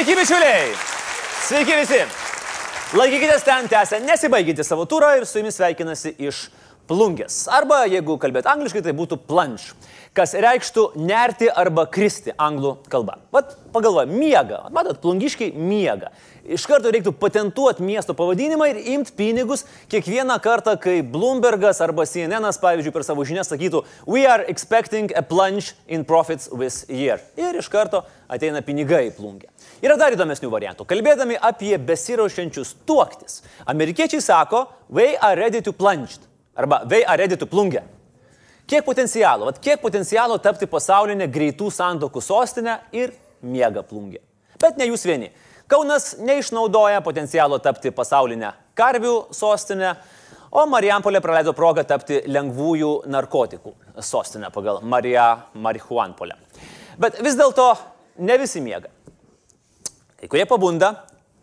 Sveiki, bičiuliai! Sveiki visi! Laikykitės ten, tęsia nesibaiginti savo turą ir su jumis sveikinasi iš plungės. Arba, jeigu kalbėt angliškai, tai būtų plunge, kas reikštų nerti arba kristi anglų kalba. Vat pagalvoju, miega. Matot, plungiškai miega. Iš karto reiktų patentuoti miesto pavadinimą ir imti pinigus kiekvieną kartą, kai Bloombergas arba CNN'as, pavyzdžiui, per savo žinias sakytų, we are expecting a plunge in profits this year. Ir iš karto ateina pinigai į plungę. Yra dar įdomesnių variantų. Kalbėdami apie besiraušiančius tuoktis, amerikiečiai sako, we are ready to plunge. Arba they are ready to plungę. Kiek potencialo, vat kiek potencialo tapti pasaulinė greitų santokų sostinė ir miega plungė. Bet ne jūs vieni. Kaunas neišnaudoja potencialo tapti pasaulinę karvių sostinę, o Marijampolė praleido progą tapti lengvųjų narkotikų sostinę pagal Mariją Marihuanpolę. Bet vis dėlto ne visi miega. Kai kurie pabunda,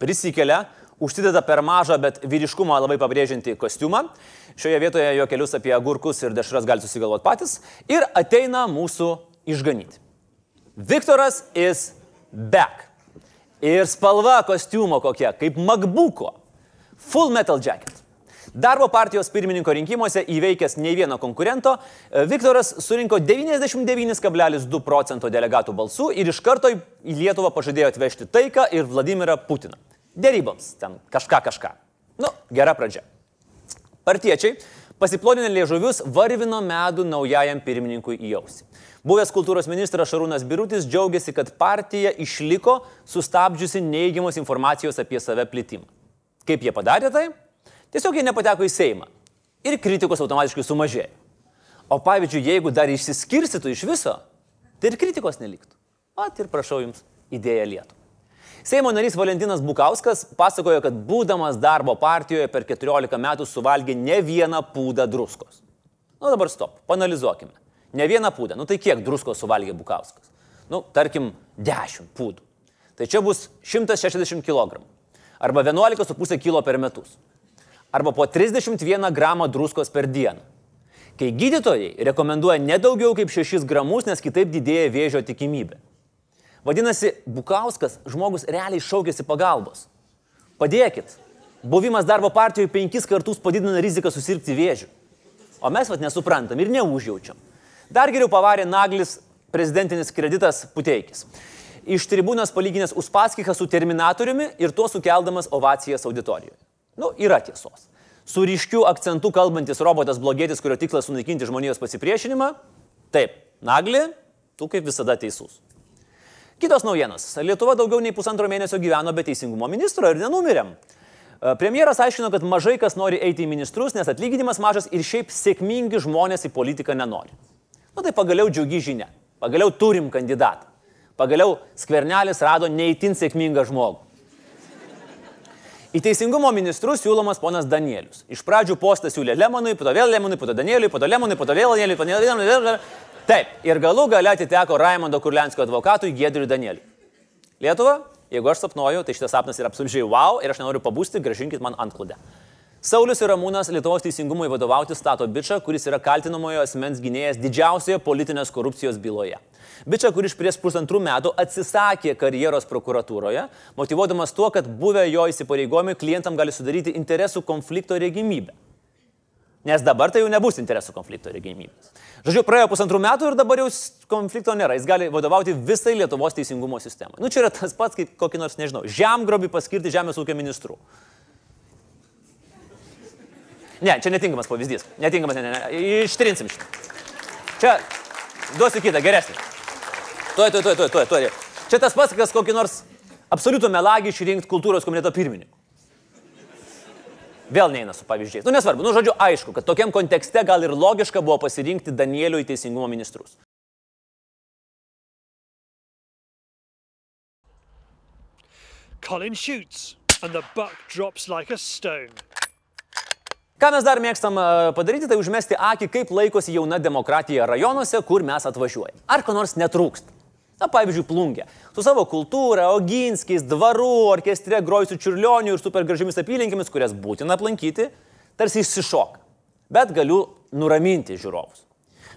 prisikelia, užsideda per mažą, bet vyriškumą labai pabrėžiantį kostiumą. Šioje vietoje jo kelius apie agurkus ir dešras galite susigalvoti patys. Ir ateina mūsų išganyti. Viktoras is back. Ir spalva kostiumo kokia, kaip MacBook'o. Full metal jacket. Darbo partijos pirmininko rinkimuose įveikęs nei vieno konkurento, Viktoras surinko 99,2 procento delegatų balsų ir iš karto į Lietuvą pažadėjo atvežti taiką ir Vladimirą Putiną. Dėryboms, ten kažką kažką. Nu, gera pradžia. Partiečiai, pasiploninę liežuvius, varvino medų naujajam pirmininkui į ausį. Buvęs kultūros ministras Šarūnas Birutis džiaugiasi, kad partija išliko sustabdžiusi neigiamos informacijos apie save plitimą. Kaip jie padarė tai? Tiesiog jie nepateko į Seimą. Ir kritikos automatiškai sumažėjo. O pavyzdžiui, jeigu dar išsiskirstytų iš viso, tai ir kritikos neliktų. At ir prašau jums idėją lietų. Seimo narys Valentinas Bukauskas pasakojo, kad būdamas darbo partijoje per 14 metų suvalgė ne vieną pūdą druskos. Nu dabar stop, panalizuokime. Ne vieną pūdą. Nu tai kiek druskos suvalgė Bukauskas? Nu, tarkim, 10 pūdų. Tai čia bus 160 kg. Arba 11,5 kg per metus. Arba po 31 gramą druskos per dieną. Kai gydytojai rekomenduoja nedaugiau kaip 6 gramus, nes kitaip didėja vėžio tikimybė. Vadinasi, Bukauskas žmogus realiai šaukėsi pagalbos. Padėkit. Buvimas darbo partijoje penkis kartus padidina riziką susirgti vėžių. O mes vad nesuprantam ir neužjaučiam. Dar geriau pavarė Naglis prezidentinis kreditas Puteikis. Iš tribūnos palyginęs Uspaskichą su Terminatoriumi ir tuo sukeldamas ovacijas auditorijoje. Nu, yra tiesos. Su ryškiu akcentu kalbantis robotas blogėtis, kurio tikslas sunaikinti žmonijos pasipriešinimą. Taip, Nagli, tu kaip visada teisus. Kitos naujienos. Lietuva daugiau nei pusantro mėnesio gyveno be teisingumo ministro ir nenumirėm. E, premjeras aiškino, kad mažai kas nori eiti į ministrus, nes atlyginimas mažas ir šiaip sėkmingi žmonės į politiką nenori. Na nu, tai pagaliau džiugi žinia. Pagaliau turim kandidatą. Pagaliau skvernelis rado neįtin sėkmingą žmogų. Į teisingumo ministrus siūlomas ponas Danielius. Iš pradžių postą siūlė Lemonui, po to vėl Lemonui, po to Danieliui, po to Lemonui, po to vėl Danieliui, po to vėl Danieliui. Taip, ir galų gale atiteko Raimondo Kurlenskio advokatui Gedriui Danieliui. Lietuva, jeigu aš sapnuoju, tai šitas sapnas yra absoliučiai wow ir aš nenoriu pabūsti, gražinkit man antklodę. Saulis ir Ramūnas Lietuvos teisingumui vadovauti stato bičią, kuris yra kaltinamojo asmens gynėjas didžiausioje politinės korupcijos byloje. Bičia, kuris prieš pusantrų metų atsisakė karjeros prokuratūroje, motivuodamas tuo, kad buvę jo įsipareigojimai klientam gali sudaryti interesų konflikto regimybę. Nes dabar tai jau nebus interesų konflikto regimybės. Žodžiu, praėjo pusantrų metų ir dabar jau konflikto nėra. Jis gali vadovauti visai Lietuvos teisingumo sistemai. Nu, čia yra tas pats, kaip kokį nors, nežinau, žemgrobį paskirti žemės ūkio ministru. Ne, čia netinkamas pavyzdys. Netinkamas, ne, ne, ne. Ištrinsim šitą. Čia duosiu kitą, geresnį. Tuoj, tuoj, tuoj, tuoj, tuoj. Čia tas pats, kas kokį nors absoliutų melagį išrinkti kultūros komiteto pirmininku. Vėl neina su pavyzdžiais. Nu, nesvarbu, nu, žodžiu, aišku, kad tokiam kontekste gal ir logiška buvo pasirinkti Danielių į teisingumo ministrus. Colin shoots and the buck drops like a stone. Ką mes dar mėgstam e, padaryti, tai užmesti akį, kaip laikosi jauna demokratija rajonuose, kur mes atvažiuojame. Ar ko nors netrūksta? Na, pavyzdžiui, plungė. Su savo kultūra, Oginskiais, dvaru, orkestre grojusiu čiurlioniu ir super gražiamis apylinkėmis, kurias būtina aplankyti, tarsi išsišoka. Bet galiu nuraminti žiūrovus.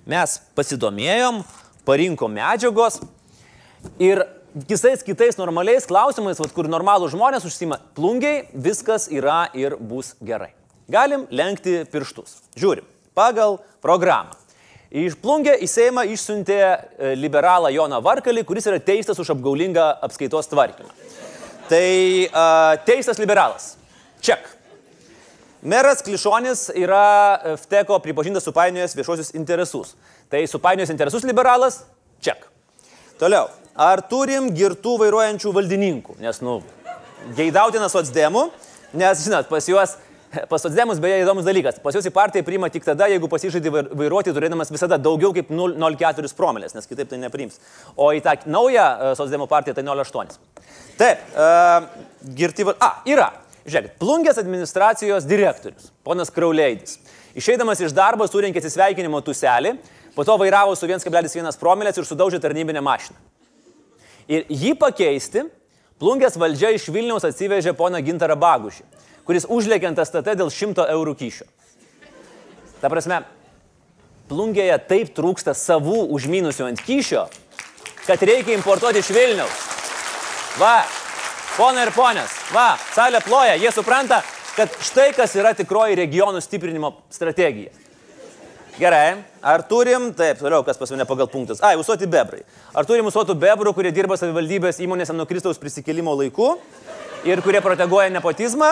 Mes pasidomėjom, parinkom medžiagos ir visais kitais normaliais klausimais, vat, kur normalų žmonės užsima plungiai, viskas yra ir bus gerai. Galim lenkti pirštus. Žiūrim, pagal programą. Iš plungę į Seimą išsiuntė e, liberalą Joną Varkalį, kuris yra teistas už apgaulingą apskaitos tvarkymą. Tai uh, teistas liberalas. Ček. Meras Klišonis yra FTECO pripažintas supainiojęs viešuosius interesus. Tai supainiojęs interesus liberalas. Ček. Toliau. Ar turim girtų vairuojančių valdininkų? Nes, nu, geidautinas socdemų, nes, žinot, pas juos, pas socdemus beje įdomus dalykas. Pas juos į partiją priima tik tada, jeigu pasižaidai vairuoti, turėdamas visada daugiau kaip 0,04 promilės, nes kitaip tai nepriims. O į tą naują e, socdemų partiją tai 0,8. Taip, uh, girti, a, yra. Žiūrėkit, plungės administracijos direktorius, ponas Krauleidis. Išeidamas iš darbo surinkė atsisveikinimo tuselį, po to vairavo su 1,1 promilės ir sudaužė tarnybinę mašiną. Ir jį pakeisti plungės valdžia iš Vilniaus atsivežė poną Gintarą Bagušį, kuris užlėkė ant STT dėl 100 eurų kyšio. Ta prasme, plungėje taip trūksta savų užminusių ant kyšio, kad reikia importuoti iš Vilniaus. Va, ponai ir ponės, va, salė ploja, jie supranta, kad štai kas yra tikroji regionų stiprinimo strategija. Gerai, ar turim, taip, toliau, kas pas mane pagal punktus. Ai, užsuoti bebrai. Ar turim užsuotų bebrų, kurie dirba savivaldybės įmonėse nuo Kristaus prisikėlimo laikų ir kurie proteguoja nepotizmą?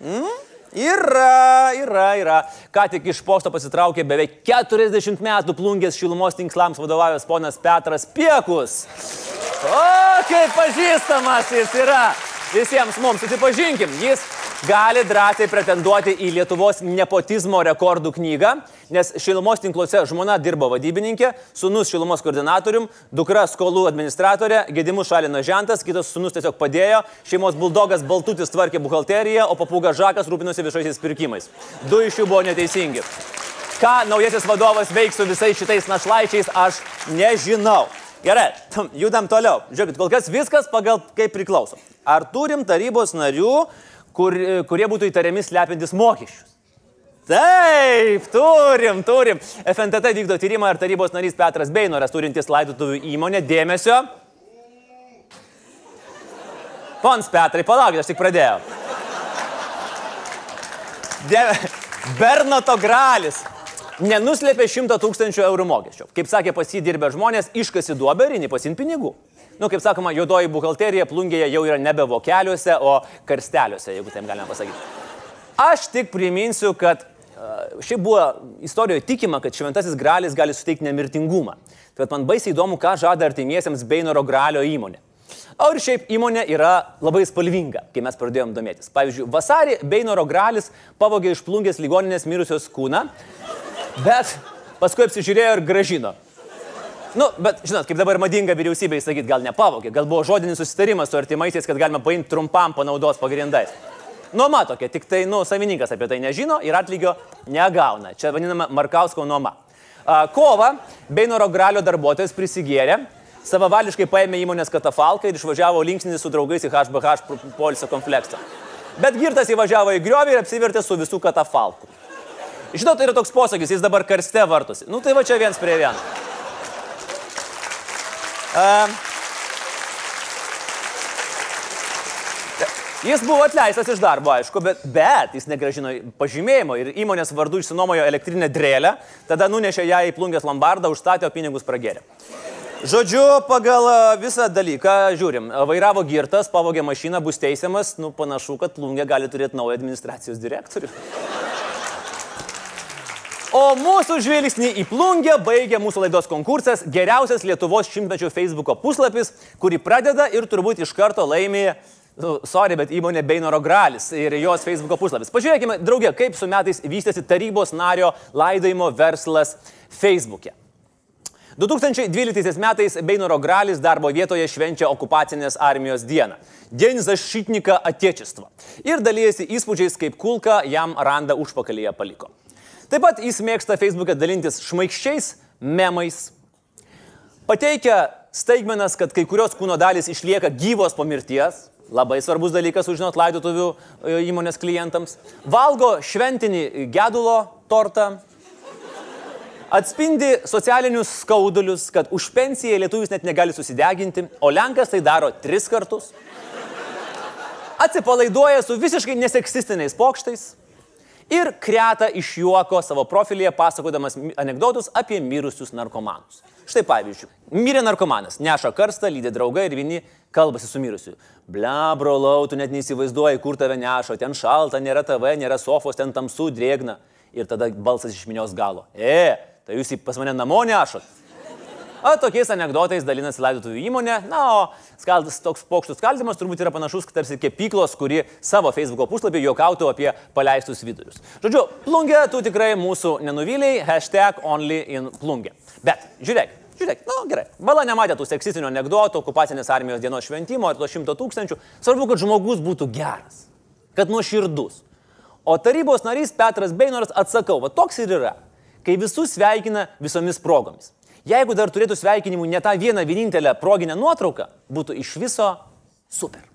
Mm? Yra, yra, yra. Ką tik iš posto pasitraukė beveik 40 metų plungės šilumos tinklams vadovavęs ponas Petras Piekus. O, kaip pažįstamas jis yra. Visiems mums susipažinkim, jis gali drąsiai pretenduoti į Lietuvos nepotizmo rekordų knygą, nes šilumos tinkluose žmona dirbo vadybininkė, sunus šilumos koordinatorium, dukra skolų administratorė, gedimus šalino žentas, kitas sunus tiesiog padėjo, šeimos buldogas Baltutis tvarkė buhalteriją, o papūga Žakas rūpinosi viešaisiais pirkimais. Du iš jų buvo neteisingi. Ką naujasis vadovas veiks su visais šitais našlaičiais, aš nežinau. Gerai, judam toliau. Žiūrėkit, kol kas viskas pagal kaip priklauso. Ar turim tarybos narių, kur, kurie būtų įtariami slepintis mokesčius. Taip, turim, turim. FNTT vykdo tyrimą ir tarybos narys Petras Beinoras, turintis laidotuvių įmonę, dėmesio. Pons Petrai, palaukit, aš tik pradėjau. De... Bernato Gralis nenuslėpė 100 tūkstančių eurų mokesčio. Kaip sakė pasidirbę žmonės, iškasi duobę ir nepasin pinigų nu, kaip sakoma, juodoji buhalterija plungėje jau yra nebe vokeliuose, o karsteliuose, jeigu taip galima pasakyti. Aš tik priminsiu, kad šiaip buvo istorijoje tikima, kad šventasis gralis gali suteikti nemirtingumą. Tai man baisiai įdomu, ką žada artimiesiems Beinoro gralio įmonė. O ir šiaip įmonė yra labai spalvinga, kai mes pradėjom domėtis. Pavyzdžiui, vasarį Beinoro gralis pavogė iš plungės ligoninės mirusios kūną, bet paskui apsižiūrėjo ir gražino. Nu, bet, žinot, kaip dabar madinga vyriausybė įsakyti, gal nepavogė, gal buvo žodinis susitarimas su artimaisiais, kad galima paimti trumpam panaudos pagrindais. Nuoma tokia, tik tai, nu, savininkas apie tai nežino ir atlygio negauna. Čia vadinama Markausko nuoma. Kova Beinoro gralio darbuotojas prisigėrė, savavališkai paėmė įmonės katafalką ir išvažiavo linksnis su draugais į HBH polisio kompleksą. Bet girtas įvažiavo į griovį ir apsivertė su visų katafalku. Žinot, tai yra toks posakis, jis dabar karste vartosi. Nu tai va čia viens prie vieno. Um, Jis buvo atleistas iš darbo, aišku, bet, bet jis negražino pažymėjimo ir įmonės vardu išsinomojo elektrinę drėlę, tada nunešė ją į plungės lombardą, užstatė, o pinigus pragerė. Žodžiu, pagal visą dalyką žiūrim, vairavo girtas, pavogė mašiną, bus teisiamas, nu panašu, kad plungė gali turėti naują administracijos direktorių. O mūsų žvilgsnį į plungę baigia mūsų laidos konkursas Geriausias Lietuvos šimtmečio Facebook'o puslapis, kurį pradeda ir turbūt iš karto laimė, nu, sorry, bet įmonė Beinoro Gralis ir jos Facebook'o puslapis. Pažiūrėkime, draugė, kaip su metais vystėsi tarybos nario laidojimo verslas Facebook'e. 2012 metais Beinoro Gralis darbo vietoje švenčia okupacinės armijos dieną. Dien zašytnika atiečistva. Ir dalyjasi įspūdžiais, kaip kulka jam randa užpakalyje paliko. Taip pat jis mėgsta Facebook'e dalintis šmaikščiais memais. Pateikia staigmenas, kad kai kurios kūno dalys išlieka gyvos po mirties. Labai svarbus dalykas sužinot laidotuvių e, įmonės klientams. Valgo šventinį gedulo tortą. Atspindi socialinius skaudulius, kad už pensiją lietuvis net negali susideginti, o Lenkas tai daro tris kartus. Atsipalaiduoja su visiškai neseksistiniais pokštais ir kreta iš juoko savo profilyje pasakodamas anegdotus apie mirusius narkomanus. Štai pavyzdžiui, mirė narkomanas, neša karstą, lydė draugai ir vieni kalbasi su mirusiu. Ble, brolau, tu net neįsivaizduoji, kur tave neša, ten šalta, nėra TV, nėra sofos, ten tamsu, drėgna. Ir tada balsas iš minios galo. E, tai jūs pas mane namo nešat. O tokiais anegdotais dalinasi laidotuvių įmonė. Na, o skaldas, toks pokštų skaldimas turbūt yra panašus, tarsi kepyklos, kuri savo Facebook puslapį juokautų apie paleistus vidurius. Žodžiu, plungė, tu tikrai mūsų nenuvyliai, hashtag only in plungė. Bet, žiūrėk, Žiūrėk, na nu, gerai. Bala nematė tų seksistinių anegdotų, okupacinės armijos dienos šventimo ir to šimto tūkstančių. Svarbu, kad žmogus būtų geras, kad nuoširdus. O tarybos narys Petras Beinoras atsakau, va toks ir yra, kai visus sveikina visomis progomis. Jeigu dar turėtų sveikinimų ne tą vieną vienintelę proginę nuotrauką, būtų iš viso super.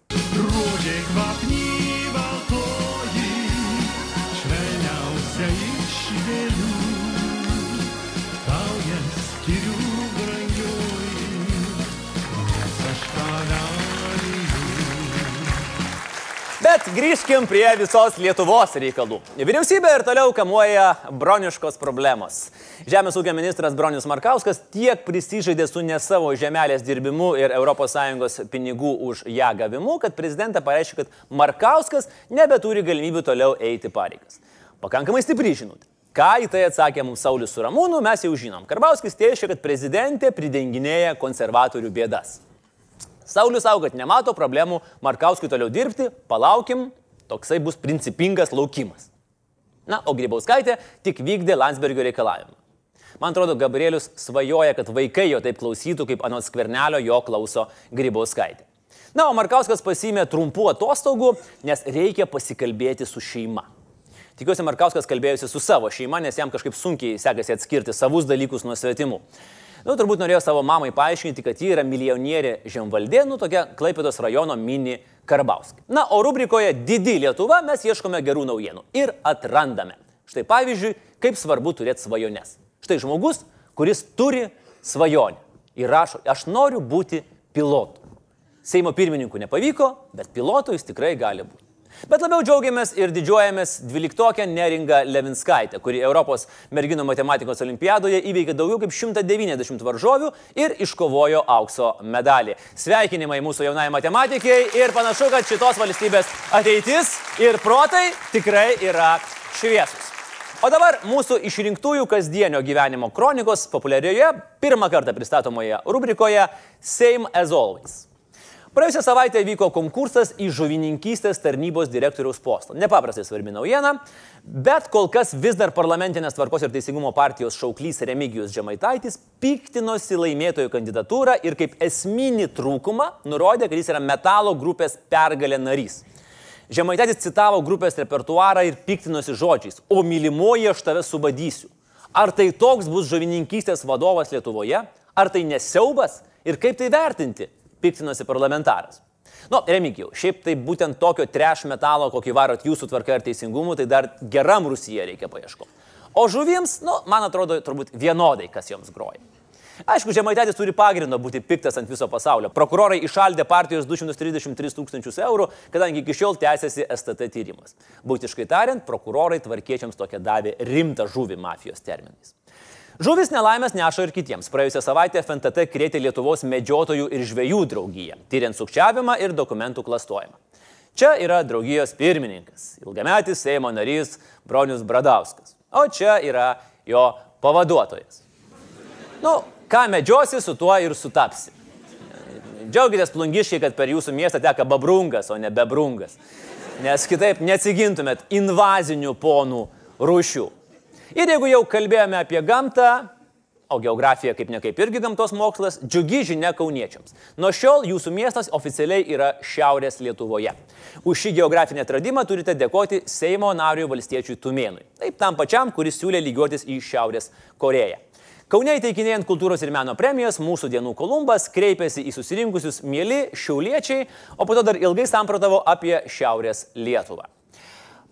Bet grįžkim prie visos Lietuvos reikalų. Vyriausybė ir toliau kamuoja broniškos problemos. Žemės ūkio ministras Bronius Markauskas tiek prisižaidė su ne savo žemelės dirbimu ir ES pinigų už ją gavimu, kad prezidentą pareiškė, kad Markauskas nebeturi galimybių toliau eiti pareigas. Pakankamai stipri žinutė. Ką į tai atsakė mums Saulis Suramūnų, mes jau žinom. Karbauskis teišė, kad prezidentė pridenginėja konservatorių bėdas. Saulis savo, kad nemato problemų Markauskui toliau dirbti, palaukim, toksai bus principingas laukimas. Na, o Grybauskaitė tik vykdė Landsbergio reikalavimą. Man atrodo, Gabrielius svajoja, kad vaikai jo taip klausytų, kaip anot skvernelio jo klauso Grybauskaitė. Na, o Markauskas pasimė trumpų atostogų, nes reikia pasikalbėti su šeima. Tikiuosi, Markauskas kalbėjusi su savo šeima, nes jam kažkaip sunkiai sekasi atskirti savus dalykus nuo svetimų. Nu, turbūt norėjo savo mamai paaiškinti, kad ji yra milijonierė Žemvaldė, nu, tokia Klaipėdos rajono mini Karbauskė. Na, o rubrikoje Didi Lietuva mes ieškome gerų naujienų ir atrandame. Štai pavyzdžiui, kaip svarbu turėti svajones. Štai žmogus, kuris turi svajonę ir rašo, aš noriu būti pilotu. Seimo pirmininkų nepavyko, bet pilotu jis tikrai gali būti. Bet labiau džiaugiamės ir didžiuojamės dvyliktokę Neringą Levinskaitę, kuri Europos merginų matematikos olimpiadoje įveikė daugiau kaip 190 varžovių ir iškovojo aukso medalį. Sveikinimai mūsų jaunai matematikai ir panašu, kad šitos valstybės ateitis ir protai tikrai yra šviesus. O dabar mūsų išrinktųjų kasdienio gyvenimo kronikos populiarioje pirmą kartą pristatomoje rubrikoje Same as Always. Praėjusią savaitę vyko konkursas į žuvininkystės tarnybos direktoriaus postą. Nepaprastai svarbi naujiena, bet kol kas vis dar parlamentinės tvarkos ir teisingumo partijos šauklys Remigijus Žemaitaitis piktinosi laimėtojų kandidatūrą ir kaip esminį trūkumą nurodė, kad jis yra metalo grupės pergalė narys. Žemaitaitis citavo grupės repertuarą ir piktinosi žodžiais, o mylimoji aš tave subadysiu. Ar tai toks bus žuvininkystės vadovas Lietuvoje? Ar tai nesiaubas? Ir kaip tai vertinti? Piktinosi parlamentaras. Nu, Remigijau, šiaip tai būtent tokio treš metalo, kokį varot jūsų tvarka ir teisingumu, tai dar geram Rusija reikia paieškoti. O žuvims, nu, man atrodo, turbūt vienodai, kas joms groja. Aišku, Žemaitėtis turi pagrindo būti piktas ant viso pasaulio. Prokurorai išaldė partijos 233 tūkstančius eurų, kadangi iki šiol tęsiasi STT tyrimas. Būtiškai tariant, prokurorai tvarkiečiams tokia davė rimtą žuvį mafijos terminais. Žuvis nelaimės neša ir kitiems. Praėjusią savaitę FNTT krėtė Lietuvos medžiotojų ir žvėjų draugiją, tyriant sukčiavimą ir dokumentų klastojimą. Čia yra draugijos pirmininkas, ilgametis Seimo narys Bronius Bradauskas, o čia yra jo pavaduotojas. Nu, ką medžiosi, su tuo ir sutapsi. Džiaugitės plungiškai, kad per jūsų miestą teka babrungas, o ne bebrungas. Nes kitaip neatsigintumėt invazinių ponų rūšių. Ir jeigu jau kalbėjome apie gamtą, o geografija kaip nekaip irgi gamtos mokslas, džiugi žinia kauniečiams. Nuo šiol jūsų miestas oficialiai yra Šiaurės Lietuvoje. Už šį geografinį atradimą turite dėkoti Seimo nariui valstiečiui Tumėnui. Taip tam pačiam, kuris siūlė lygiuotis į Šiaurės Koreją. Kaune įteikinėjant kultūros ir meno premijas, mūsų dienų Kolumbas kreipėsi į susirinkusius mėly šiauliečiai, o po to dar ilgai samprotavo apie Šiaurės Lietuvą.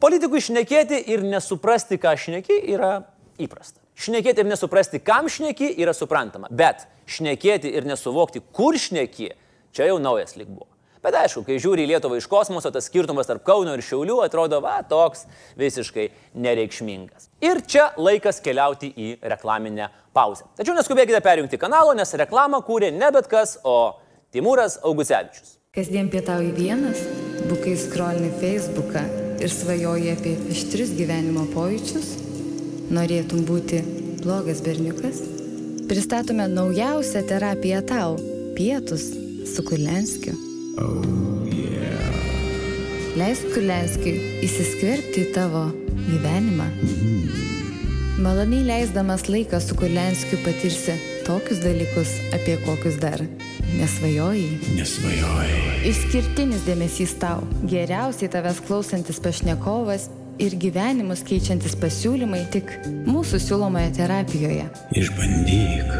Politikui šnekėti ir nesuprasti, ką šneki, yra įprasta. Šnekėti ir nesuprasti, kam šneki, yra suprantama. Bet šnekėti ir nesuvokti, kur šneki, čia jau naujas lyg buvo. Bet aišku, kai žiūri į Lietuvą iš kosmoso, tas skirtumas tarp Kauno ir Šiaulių atrodo, va, toks visiškai nereikšmingas. Ir čia laikas keliauti į reklaminę pauzę. Tačiau neskubėkite perjungti kanalo, nes reklamą kūrė ne bet kas, o Timūras Augusevičius. Kasdien pietauji vienas, bukai skrolini Facebooką ir svajoji apie aštrius gyvenimo pojūčius? Norėtum būti blogas berniukas? Pristatome naujausią terapiją tau - pietus su Kulenskiu. Oh, yeah. Leisk Kulenskiui įsiskverbti į tavo gyvenimą. Mm. Maloniai leisdamas laiką su Kulenskiu patirsi tokius dalykus, apie kokius dar nesvajojai. Nesvajojai. Išskirtinis dėmesys tau, geriausiai tavęs klausantis pašnekovas ir gyvenimus keičiantis pasiūlymai tik mūsų siūlomoje terapijoje. Išbandyk.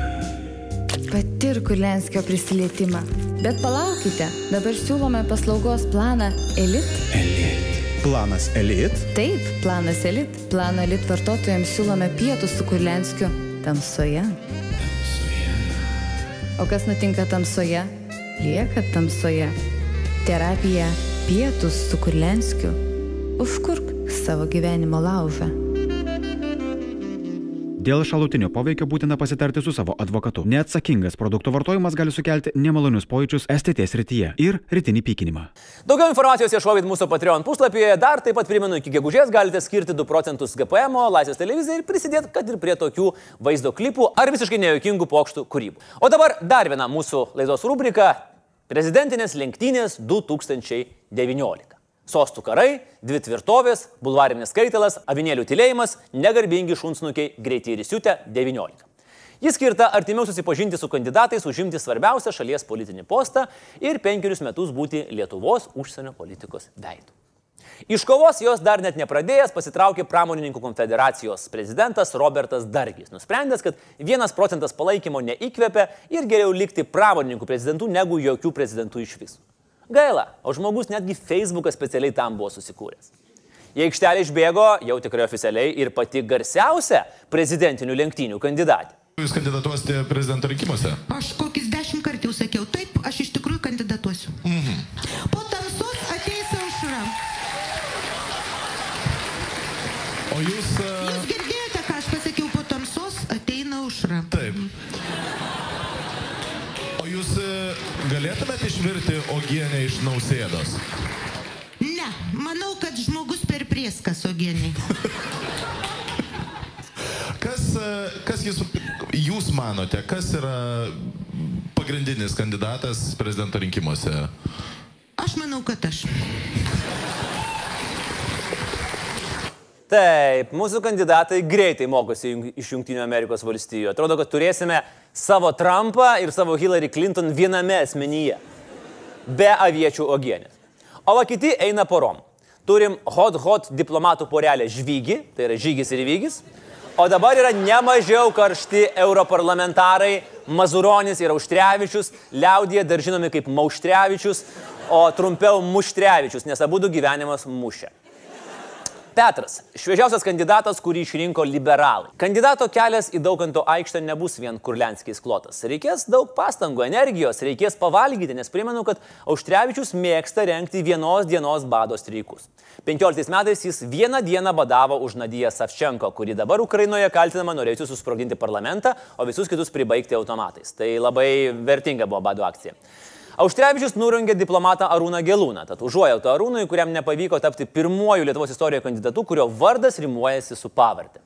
Patirk Kulenskio prisilietimą. Bet palaukite, dabar siūlome paslaugos planą Elit. Elit. Planas Elit. Taip, planas Elit. Plano Elit vartotojams siūlome pietus su Kulenskiu tamsoje. Tamsoje. O kas nutinka tamsoje? Lieka tamsoje. Terapija pietus su Kulenskiu. Užkurk savo gyvenimo laužą. Dėl šalutinio poveikio būtina pasitarti su savo advokatu. Neatsakingas produkto vartojimas gali sukelti nemalonius pojūčius STT srityje ir rytinį pykinimą. Daugiau informacijos ieškokit mūsų Patreon puslapyje. Dar taip pat primenu, iki gegužės galite skirti 2 procentus GPM, Laisvės televizijai ir prisidėti, kad ir prie tokių vaizdo klipų ar visiškai nejokingų pokštų kūrybų. O dabar dar viena mūsų laidos rubrika - prezidentinės lenktynės 2019. Sostų karai, dvi tvirtovės, bulvarinis skaitalas, avinėlių tylėjimas, negarbingi šunsnukiai, greitį ir įsiutę 19. Jis skirta artimiau susipažinti su kandidatais, užimti svarbiausią šalies politinį postą ir penkerius metus būti Lietuvos užsienio politikos veidu. Iš kovos jos dar net nepradėjęs pasitraukė pramonininkų konfederacijos prezidentas Robertas Dargis, nusprendęs, kad vienas procentas palaikymo neįkvepia ir geriau likti pramonininkų prezidentų negu jokių prezidentų iš visų. Gaila, o žmogus netgi Facebooką specialiai tam buvo susikūręs. Į aikštelę išbėgo jau tikrai oficialiai ir pati garsiausia prezidentinių lenktynių kandidatė. Jūs kandidatuosite prezidento rinkimuose? Aš kokius dešimt kartų jau sakiau, taip, aš iš tikrųjų kandidatuosiu. Mhm. Galėtumėte išvirti ogienę iš nausėdos? Ne, manau, kad žmogus per prieskas ogieniai. kas, kas jūs, jūs manote, kas yra pagrindinis kandidatas prezidento rinkimuose? Aš manau, kad aš. Taip, mūsų kandidatai greitai mokosi iš Junktinių Amerikos valstijų. Atrodo, kad turėsime savo Trumpą ir savo Hillary Clinton viename asmenyje. Be aviečių ogienės. O va kiti eina porom. Turim hot hot diplomatų porelę žvygį, tai yra žygis ir vygis. O dabar yra nemažiau karšti europarlamentarai Mazuronis ir Auštrevičius, liaudėje dar žinomi kaip Mauštrevičius, o trumpiau Muštrevičius, nes abu gyvenimas mušė. Petras, šviežiausias kandidatas, kurį išrinko liberalai. Kandidato kelias į Daukanto aikštę nebus vien kurlenskiais klotas. Reikės daug pastangų, energijos, reikės pavalgyti, nes primenu, kad Auštrevičius mėgsta renkti vienos dienos bado streikus. 15 metais jis vieną dieną badavo už Nadiją Savčenko, kuri dabar Ukrainoje kaltinama norėjusi susprogdinti parlamentą, o visus kitus pribaigti automatais. Tai labai vertinga buvo bado akcija. Auštrevičius nurungė diplomatą Arūną Gelūną, tad užuojauto Arūnui, kuriam nepavyko tapti pirmuoju Lietuvos istorijoje kandidatu, kurio vardas rimuojasi su pavardė.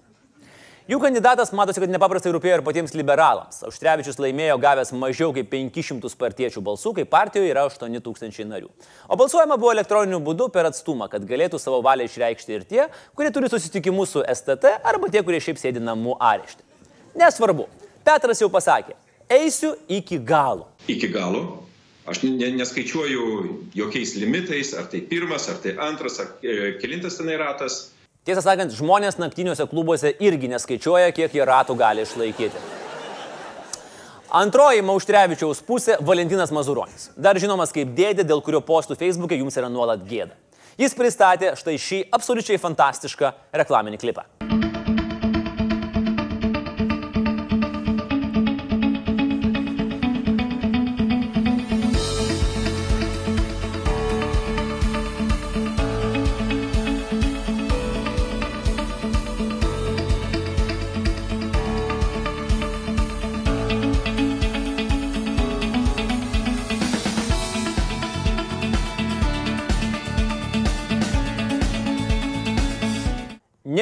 Jų kandidatas matosi, kad nepaprastai rūpėjo ir patiems liberalams. Auštrevičius laimėjo gavęs mažiau kaip 500 partiečių balsų, kai partijoje yra 8000 narių. O balsuojama buvo elektroniniu būdu per atstumą, kad galėtų savo valią išreikšti ir tie, kurie turi susitikimus su STT, arba tie, kurie šiaip sėdi namų arešte. Nesvarbu, Petras jau pasakė, eisiu iki galo. iki galo. Aš ne, neskaičiuoju jokiais limitais, ar tai pirmas, ar tai antras, ar e, kilintas tenai ratas. Tiesą sakant, žmonės naktiniuose klubuose irgi neskaičiuoja, kiek jie ratų gali išlaikyti. Antroji Mauštrevičiaus pusė - Valentinas Mazuronis. Dar žinomas kaip dėdė, dėl kurio postų Facebook'e jums yra nuolat gėda. Jis pristatė štai šį absoliučiai fantastišką reklaminį klipą.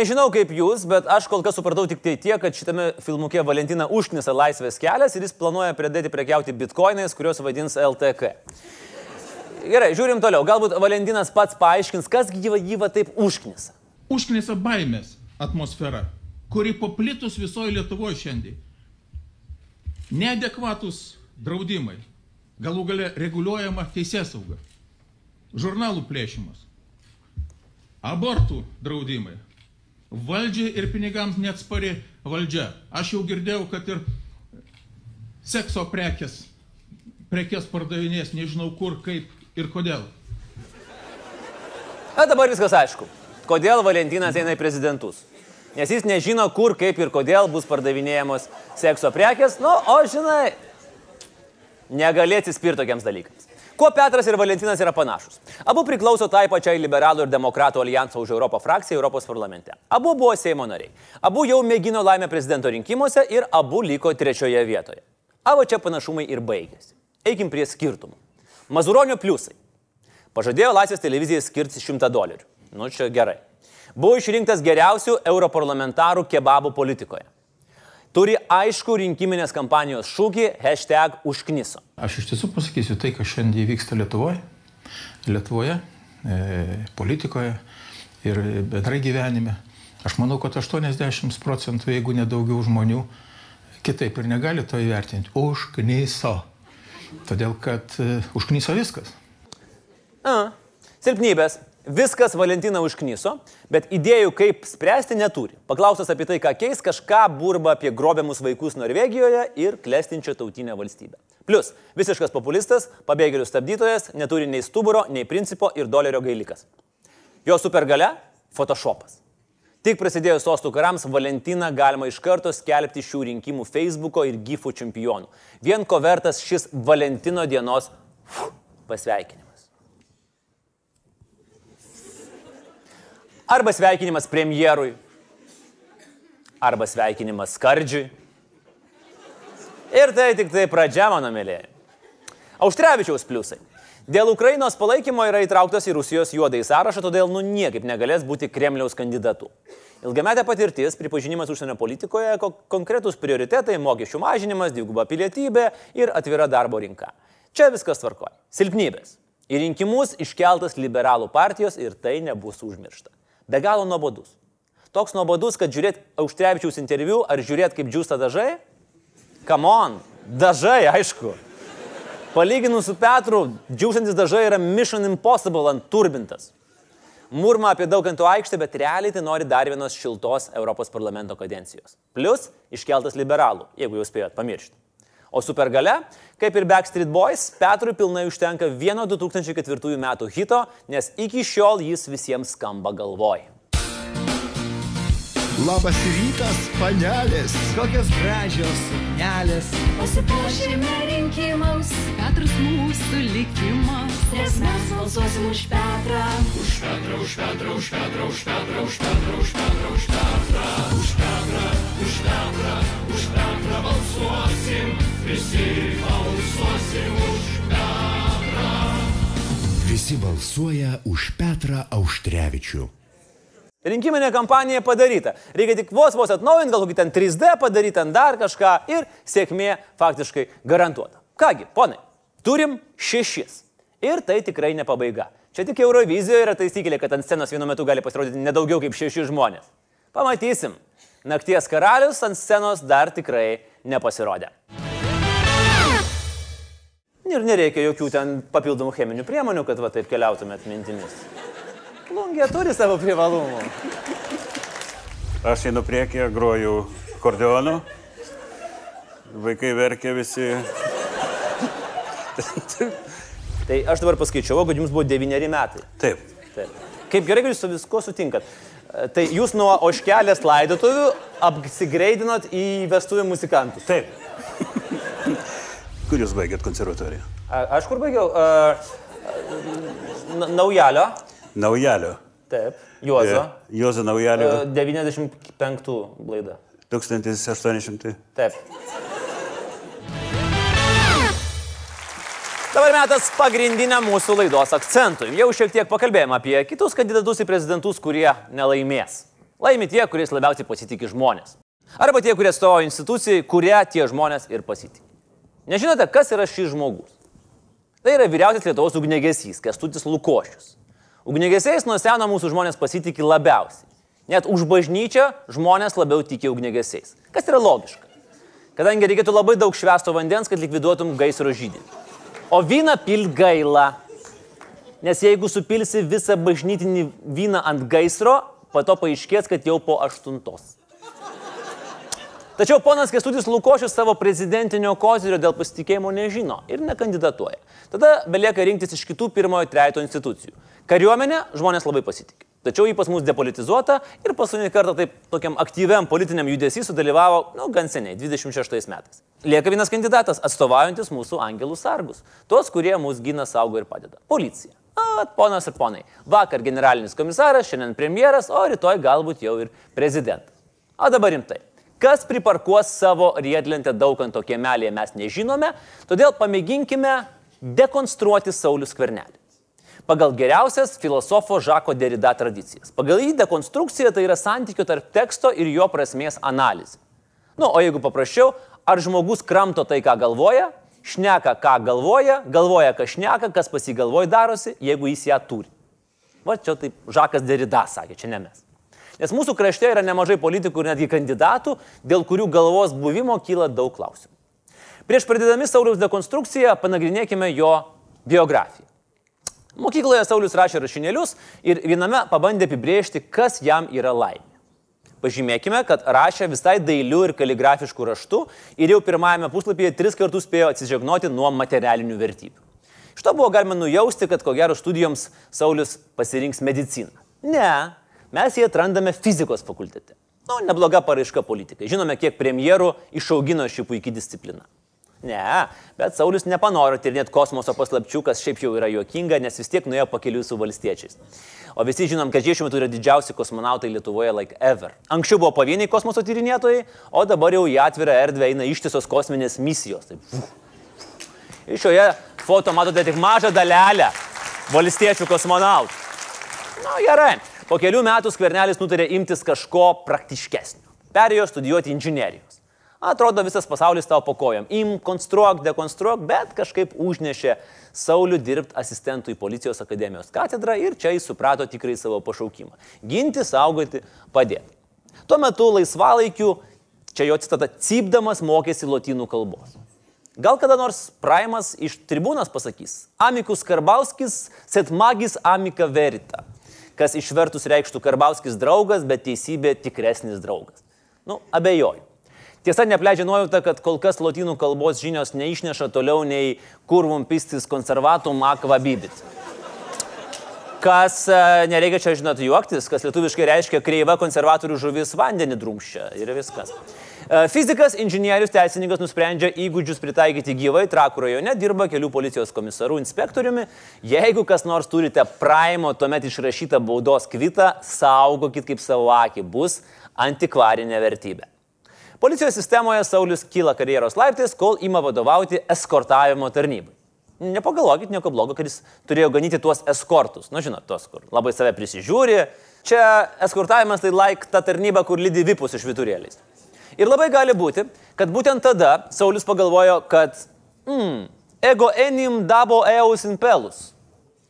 Nežinau kaip jūs, bet aš kol kas supratau tik tai tiek, kad šitame filmuke Valentina užknisa laisvės kelias ir jis planuoja pradėti prekiauti bitkoinais, kuriuos vadins LTK. Gerai, žiūrim toliau. Galbūt Valentinas pats paaiškins, kas gyva gyva taip užknisa. Užknisa baimės atmosfera, kuri paplitus visoje Lietuvoje šiandien. Neadekvatus draudimai, galų gale reguliuojama teisėsauga, žurnalų plėšimas, abortų draudimai, valdžiai ir pinigams neatspari valdžia. Aš jau girdėjau, kad ir sekso prekes, prekes pardavinės, nežinau kur, kaip ir kodėl. Na dabar viskas aišku. Kodėl Valentinas eina į prezidentus? Nes jis nežino, kur, kaip ir kodėl bus pardavinėjamos sekso prekes, nu, o žinai, negali atsispirti tokiems dalykams. Kuo Petras ir Valentinas yra panašus? Abu priklauso tai pačiai liberalų ir demokratų alijanso už Europą frakcijai Europos parlamente. Abu buvo Seimo nariai. Abu jau mėgino laimę prezidento rinkimuose ir abu liko trečioje vietoje. Avo čia panašumai ir baigėsi. Eikim prie skirtumų. Mazuronio pliusai. Pažadėjo Laisvės televizijai skirti 100 dolerių. Nu, čia gerai. Buvo išrinktas geriausių europarlamentarų kebabų politikoje. Turi aišku rinkiminės kampanijos šūkį hashtag užkniso. Aš iš tiesų pasakysiu tai, kas šiandien vyksta Lietuvoje, Lietuvoje, e, politikoje ir bendrai gyvenime. Aš manau, kad 80 procentų, jeigu nedaugiau žmonių, kitaip ir negali to įvertinti. Užkniso. Todėl, kad e, užkniso viskas. A, silpnybės. Viskas Valentina užkniso, bet idėjų, kaip spręsti, neturi. Paklaustas apie tai, ką keis, kažką burba apie grobiamus vaikus Norvegijoje ir klestinčią tautinę valstybę. Plus, visiškas populistas, pabėgėlių stabdytojas, neturi nei stuburo, nei principo ir dolerio gailikas. Jo supergale - Photoshopas. Tik prasidėjus sostų karams Valentiną galima iš karto skelbti šių rinkimų Facebook'o ir GIFų čempionų. Vien ko vertas šis Valentino dienos pasveikinimas. Arba sveikinimas premjerui, arba sveikinimas skardžiui. Ir tai tik tai pradžia, mano mėlyje. Auštrevičiaus pliusai. Dėl Ukrainos palaikymo yra įtrauktas į Rusijos juodąjį sąrašą, todėl nu niekaip negalės būti Kremliaus kandidatu. Ilgametė patirtis, pripažinimas užsienio politikoje, ko konkretus prioritetai - mokesčių mažinimas, dviguba pilietybė ir atvira darbo rinka. Čia viskas tvarkoja. Silpnybės. Į rinkimus iškeltas liberalų partijos ir tai nebus užmiršta. Be galo nuobodus. Toks nuobodus, kad žiūrėt Auštrevičiaus interviu ar žiūrėt kaip džiūsta dažai? Come on, dažai, aišku. Palyginus su Petru, džiūstantis dažai yra Mission Impossible ant turbintas. Murma apie daugantų aikštę, bet realiai tai nori dar vienos šiltos Europos parlamento kadencijos. Plus iškeltas liberalų, jeigu jau spėjot pamiršti. O supergale, kaip ir Backstreet Boys, Petrui pilnai užtenka vieno 2004 metų hito, nes iki šiol jis visiems skamba galvoj. Labas rytas, panelės. Kokios gražios suknelės. Pasipuošime rinkimams. Petras mūsų likimas. Nes mes balsuosim už Petrą. Už Petrą, už Petrą, už Petrą, už Petrą, už Petrą, už Petrą, už Petrą. Už Petrą, už Petrą, už Petrą balsuosim. Visi balsuosim už Petrą. Visi balsuoja už Petrą Auštrevičių. Rinkiminė kampanija padaryta. Reikia tik vos vos atnaujinti, gal kokį ten 3D padaryti, ten dar kažką ir sėkmė faktiškai garantuota. Kągi, ponai, turim šešis. Ir tai tikrai ne pabaiga. Čia tik Eurovizijoje yra taisyklė, kad ant scenos vienu metu gali pasirodyti nedaugiau kaip šeši žmonės. Pamatysim. Nakties karalius ant scenos dar tikrai nepasirodė. Ir nereikia jokių ten papildomų cheminių priemonių, kad va taip keliautumėt mintimis. Plungė turi savo privalumų. Aš einu priekyje, groju kordeonu, vaikai verkia visi. tai aš dabar paskaičiau, kad jums buvo devyneri metai. Taip. Taip. Kaip gerai, kad jūs su viskuo sutinkat. Tai jūs nuo oškelės laidotuvių apsigreidinot į vestuvę muzikantus. Taip. Kur jūs baigėt konservatoriją? A, aš kur baigiau? A, a, naujalio. Naujalio. Taip. Juozo. Juozo Naujalio. A, 95 laida. 1800. Taip. Dabar metas pagrindiniam mūsų laidos akcentui. Jau šiek tiek pakalbėjome apie kitus kandidatus į prezidentus, kurie nelaimės. Laimi tie, kuriais labiausiai pasitikė žmonės. Arba tie, kurie atstovauja institucijai, kurią tie žmonės ir pasitikė. Nežinote, kas yra šis žmogus? Tai yra vyriausias Lietuvos ugnegesys, Kestutis Lukošius. Ugnegesiais nuo seno mūsų žmonės pasitikė labiausiai. Net už bažnyčią žmonės labiau tikė ugnegesiais. Kas yra logiška. Kadangi reikėtų labai daug švesto vandens, kad likviduotum gaisro žydinį. O vyną pil gaila. Nes jeigu supilsi visą bažnytinį vyną ant gaisro, po to paaiškės, kad jau po aštuntos. Tačiau ponas Kestutis Lukošius savo prezidentinio kozirio dėl pasitikėjimo nežino ir nekandidatuoja. Tada belieka rinktis iš kitų pirmojo trejato institucijų. Kariuomenė žmonės labai pasitikė. Tačiau jį pas mus depolitizuota ir paskutinį kartą taip tokiam aktyviam politiniam judesy sudalyvavo, nu, gan seniai, 26 metais. Lieka vienas kandidatas, atstovaujantis mūsų angelų sargus. Tuos, kurie mūsų gina, saugo ir padeda. Policija. O, ponas ir ponai. Vakar generalinis komisaras, šiandien premjeras, o rytoj galbūt jau ir prezidentas. O dabar rimtai. Kas priparkuos savo riedlentę dauganto kiemelėje mes nežinome, todėl pamėginkime dekonstruoti Saulis Kvernelį. Pagal geriausias filosofo Žako Derida tradicijas. Pagal jį dekonstrukcija tai yra santykių tarp teksto ir jo prasmės analizė. Nu, o jeigu paprasčiau, ar žmogus kramto tai, ką galvoja, šneka, ką galvoja, galvoja, ką šneka, kas pasigalvoja darosi, jeigu jis ją turi. Va čia taip Žakas Derida sakė, čia ne mes. Nes mūsų krašte yra nemažai politikų ir netgi kandidatų, dėl kurių galvos buvimo kyla daug klausimų. Prieš pradėdami Sauliaus dekonstrukciją panagrinėkime jo biografiją. Mokykloje Saulis rašė rašinėlius ir viename pabandė apibrėžti, kas jam yra laimė. Pažymėkime, kad rašė visai dailių ir kaligrafiškų raštų ir jau pirmajame puslapyje tris kartus spėjo atsižegnoti nuo materialinių vertybių. Iš to buvo galima nujausti, kad ko gero studijoms Saulis pasirinks mediciną. Ne, mes jį atrandame fizikos fakultete. Nu, nebloga paraiška politikai. Žinome, kiek premjerų išaugino šį puikį discipliną. Ne, bet Saulis nepanoro tyrinėti kosmoso paslapčių, kas šiaip jau yra juokinga, nes vis tiek nuėjo pakeliu su valstiečiais. O visi žinom, kad jie šiuo metu yra didžiausi kosmonautai Lietuvoje, like ever. Anksčiau buvo pavieniai kosmoso tyrinėtojai, o dabar jau į atvirą erdvę eina ištisos kosminės misijos. Taip. Ir šioje foto matote tik mažą dalelę valstiečių kosmonautų. Na, gerai. Po kelių metų skvernelis nutarė imtis kažko praktiškesnio. Perėjo studijuoti inžinierijos. Atrodo, visas pasaulis tau po kojam. Im, konstruok, dekonstruok, bet kažkaip užnešė Saulių dirbti asistentų į policijos akademijos katedrą ir čia jis suprato tikrai savo pašaukimą. Ginti, saugoti, padėti. Tuo metu laisvalaikiu, čia jo citata, cypdamas mokėsi lotynų kalbos. Gal kada nors Praimas iš tribūnas pasakys, Amikus Karbauskis, set magis amika verita kas išvertus reikštų Karbauskis draugas, bet teisybė tikresnis draugas. Nu, abejoju. Tiesa, nepleidžia nuojauta, kad kol kas lotynų kalbos žinios neišneša toliau nei kurvum pistis konservatum akvabibit. Kas, e, nereikia čia žinot juoktis, kas lietuviškai reiškia kreiva konservatorių žuvis vandenį drumščia ir viskas. E, fizikas, inžinierius, teisininkas nusprendžia įgūdžius pritaikyti gyvai, Trakų rajone dirba kelių policijos komisarų inspektoriumi. Jeigu kas nors turite praimo, tuomet išrašytą baudos kvitą, saugokit kaip savo akį, bus antikvarinė vertybė. Policijos sistemoje Saulis kyla karjeros laiptais, kol ima vadovauti eskortavimo tarnybai. Nepagalvokit nieko blogo, kad jis turėjo ganyti tuos eskortus. Na, nu, žinot, tuos, kur labai save prisižiūri. Čia eskortavimas tai laik ta tarnyba, kur lydi vipus iš viturėliais. Ir labai gali būti, kad būtent tada Saulis pagalvojo, kad mm, ego enim dabo eus impelus,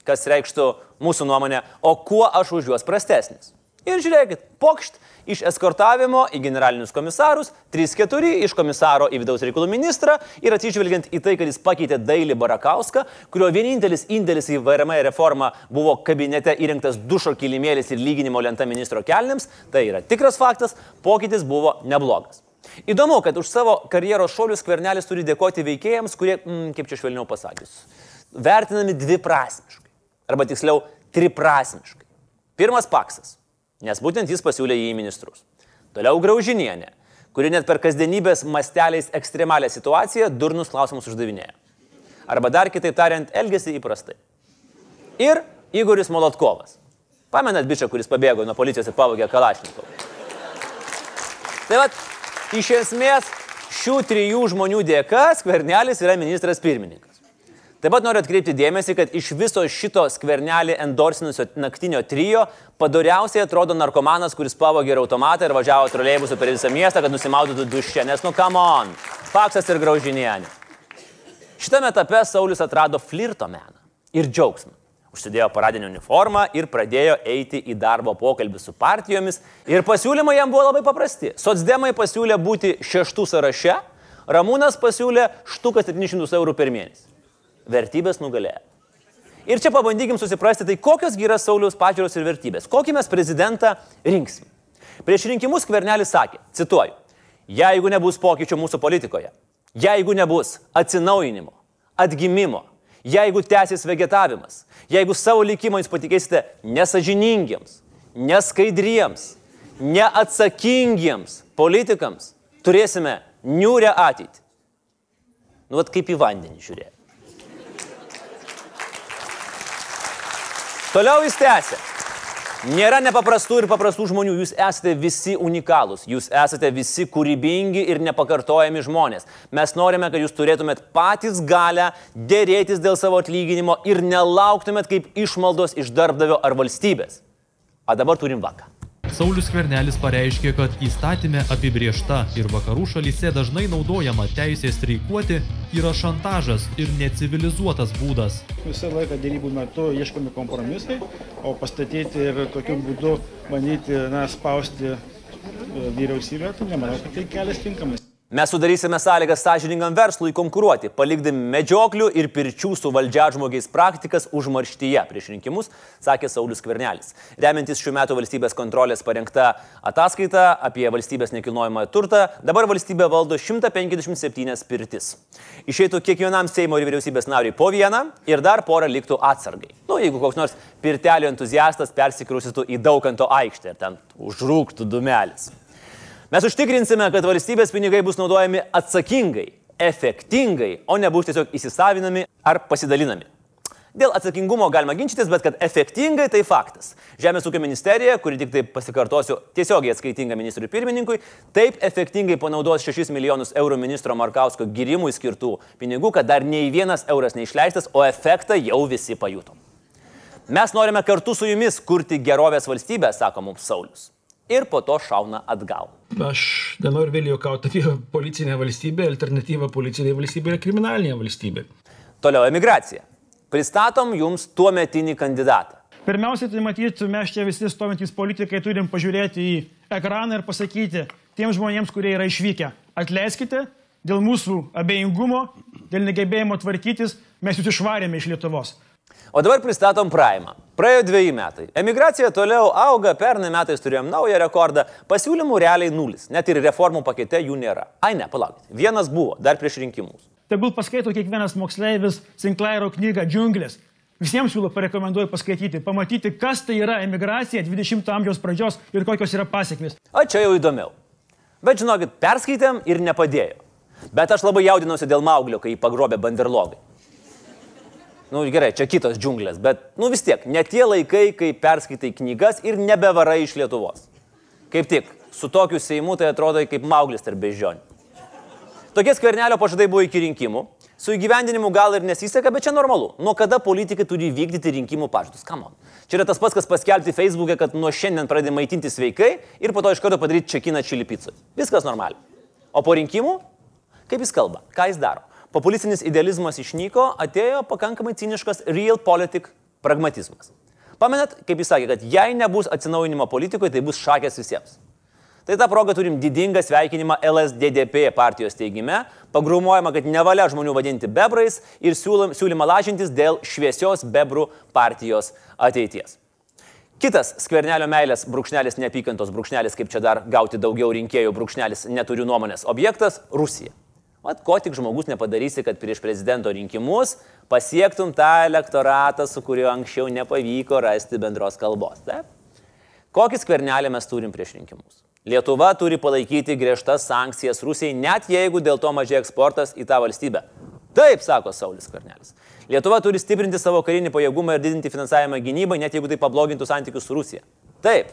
kas reikštų mūsų nuomonė, o kuo aš už juos prastesnis. Ir žiūrėkit, pokšt iš eskortavimo į generalinius komisarus, 3-4 iš komisaro į vidaus reikalų ministrą ir atsižvelgiant į tai, kad jis pakeitė Dailį Barakauską, kurio vienintelis indėlis į VRM reformą buvo kabinete įrengtas dušo kilimėlis ir lyginimo lenta ministro kelniams, tai yra tikras faktas, pokytis buvo neblogas. Įdomu, kad už savo karjeros šuolius skvernelis turi dėkoti veikėjams, kurie, mm, kaip čia švelniau pasakius, vertinami dviprasmiškai. Arba tiksliau, triprasmiškai. Pirmas paksas nes būtent jis pasiūlė jį į ministrus. Toliau Graužinienė, kuri net per kasdienybės masteliais ekstremalią situaciją durnus klausimus uždavinėja. Arba dar kitaip tariant, elgesi įprastai. Ir Igoris Molotkovas. Pamenat bičią, kuris pabėgo nuo policijos ir pavogė Kalašnikovą. Tai vad, iš esmės šių trijų žmonių dėka skvernelis yra ministras pirmininkas. Taip pat noriu atkreipti dėmesį, kad iš viso šito skvernelį endorsinusio naktinio trijo padoriausiai atrodo narkomanas, kuris pavogė ir automatą ir važiavo troleibusų per visą miestą, kad nusimaudytų dušę. Nes, nu, come on, Paksas ir Graužinienė. Šitame etape Saulis atrado flirto meną ir džiaugsmą. Užsidėjo paradinę uniformą ir pradėjo eiti į darbo pokalbį su partijomis. Ir pasiūlymai jam buvo labai paprasti. Sotsdemai pasiūlė būti šeštų sąraše, Ramūnas pasiūlė štuką 700 eurų per mėnesį. Vertybės nugalėjo. Ir čia pabandykim susiprasti, tai kokios yra Sauliaus pažiūros ir vertybės. Kokį mes prezidentą rinksim. Prieš rinkimus Kvernelis sakė, cituoju, jeigu nebus pokyčių mūsų politikoje, jeigu nebus atsinaujinimo, atgimimo, jeigu tęsis vegetavimas, jeigu savo likimą jūs patikėsite nesažiningiems, neskaidriems, neatsakingiems politikams, turėsime niūrę ateitį. Nu, vat kaip į vandenį žiūrėjo. Toliau jis tęsė. Nėra nepaprastų ir paprastų žmonių, jūs esate visi unikalūs, jūs esate visi kūrybingi ir nepakartojami žmonės. Mes norime, kad jūs turėtumėt patys galę dėrėtis dėl savo atlyginimo ir nelauktumėt kaip išmaldos iš darbdavio ar valstybės. O dabar turim vaką. Saulis Kvernelis pareiškė, kad įstatymė apibriešta ir vakarų šalyse dažnai naudojama teisė streikuoti yra šantažas ir necivilizuotas būdas. Visą laiką dėrybų metu ieškomi kompromisai, o pastatyti ir tokiu būdu bandyti na, spausti e, vyriausybę, tai nemanau, kad tai kelias tinkamas. Mes sudarysime sąlygas sąžiningam verslui konkuruoti, palikdami medžioklių ir pirčių su valdžia žmogiais praktikas užmarštyje prieš rinkimus, sakė Saulis Kvernelis. Remiantis šių metų valstybės kontrolės parengta ataskaita apie valstybės nekilnojamą turtą, dabar valstybė valdo 157 pirtis. Išeitų kiekvienam Seimo ir vyriausybės nariui po vieną ir dar porą liktų atsargai. Nu, jeigu koks nors pirtelio entuziastas persikrausytų į Daukanto aikštę ir ten užrūktų dumelis. Mes užtikrinsime, kad valstybės pinigai bus naudojami atsakingai, efektingai, o nebus tiesiog įsisavinami ar pasidalinami. Dėl atsakingumo galima ginčytis, bet kad efektingai tai faktas. Žemės ūkio ministerija, kuri tik taip pasikartosiu, tiesiogiai atskaitinga ministrui pirmininkui, taip efektingai panaudos 6 milijonus eurų ministro Markausko girimui skirtų pinigų, kad dar nei vienas euras neišleistas, o efektą jau visi pajutom. Mes norime kartu su jumis kurti gerovės valstybę, sako mums Saulis. Ir po to šauna atgal. Aš nenoriu vėl juokauti apie policinę valstybę, alternatyva policinė valstybė yra kriminalinė valstybė. Toliau emigracija. Pristatom jums tuo metinį kandidatą. Pirmiausia, tai matyti, mes čia visi stovintys politikai turim pažiūrėti į ekraną ir pasakyti tiems žmonėms, kurie yra išvykę, atleiskite, dėl mūsų abejingumo, dėl negebėjimo tvarkytis, mes jūs išvarėme iš Lietuvos. O dabar pristatom Prime. Praėjo dviejai metai. Emigracija toliau auga, pernai metais turėjom naują rekordą, pasiūlymų realiai nulis, net ir reformų pakete jų nėra. Ai ne, palaukit, vienas buvo, dar prieš rinkimus. Tegul paskaito kiekvienas moksleivis Sinclairo knygą Džiunglės. Visiems siūlau parekomenduoju paskaityti, pamatyti, kas tai yra emigracija 20-ojo amžiaus pradžios ir kokios yra pasiekmes. O čia jau įdomiau. Bet žinokit, perskaitėm ir nepadėjo. Bet aš labai jaudinausi dėl Mauglio, kai jį pagrobė banderlogai. Nu, gerai, čia kitos džiunglės, bet, nu vis tiek, ne tie laikai, kai perskaitai knygas ir nebevarai iš Lietuvos. Kaip tik, su tokiu Seimu tai atrodo kaip Mauglis tarp beždžionių. Tokie skvernelio pažadai buvo iki rinkimų. Su įgyvendinimu gal ir nesiseka, bet čia normalu. Nuo kada politikai turi vykdyti rinkimų pažadus? Kamon. Čia yra tas pats, kas paskelbti Facebook'e, kad nuo šiandien pradedi maitinti sveikai ir po to iš karto padaryti čekiną čili pizzą. Viskas normaliai. O po rinkimų, kaip jis kalba, ką jis daro? Populistinis idealizmas išnyko, atėjo pakankamai ciniškas realpolitik pragmatizmas. Pamenat, kaip jis sakė, kad jei nebus atsinaujinimo politikoje, tai bus šakės visiems. Tai tą progą turim didingą sveikinimą LSDDP partijos teigime, pagrumuojama, kad nevalia žmonių vadinti bebrais ir siūlymą lažintis dėl šviesios bebrų partijos ateities. Kitas skvernelio meilės brūkšnelis, neapykantos brūkšnelis, kaip čia dar gauti daugiau rinkėjų brūkšnelis, neturiu nuomonės objektas - Rusija. Mat, ko tik žmogus nepadarysi, kad prieš prezidento rinkimus pasiektum tą elektoratą, su kuriuo anksčiau nepavyko rasti bendros kalbos. Taip? Kokį skvernelį mes turim prieš rinkimus? Lietuva turi palaikyti griežtas sankcijas Rusijai, net jeigu dėl to mažėja eksportas į tą valstybę. Taip, sako Saulis Karnelis. Lietuva turi stiprinti savo karinį pajėgumą ir didinti finansavimą gynybai, net jeigu tai pablogintų santykius su Rusija. Taip.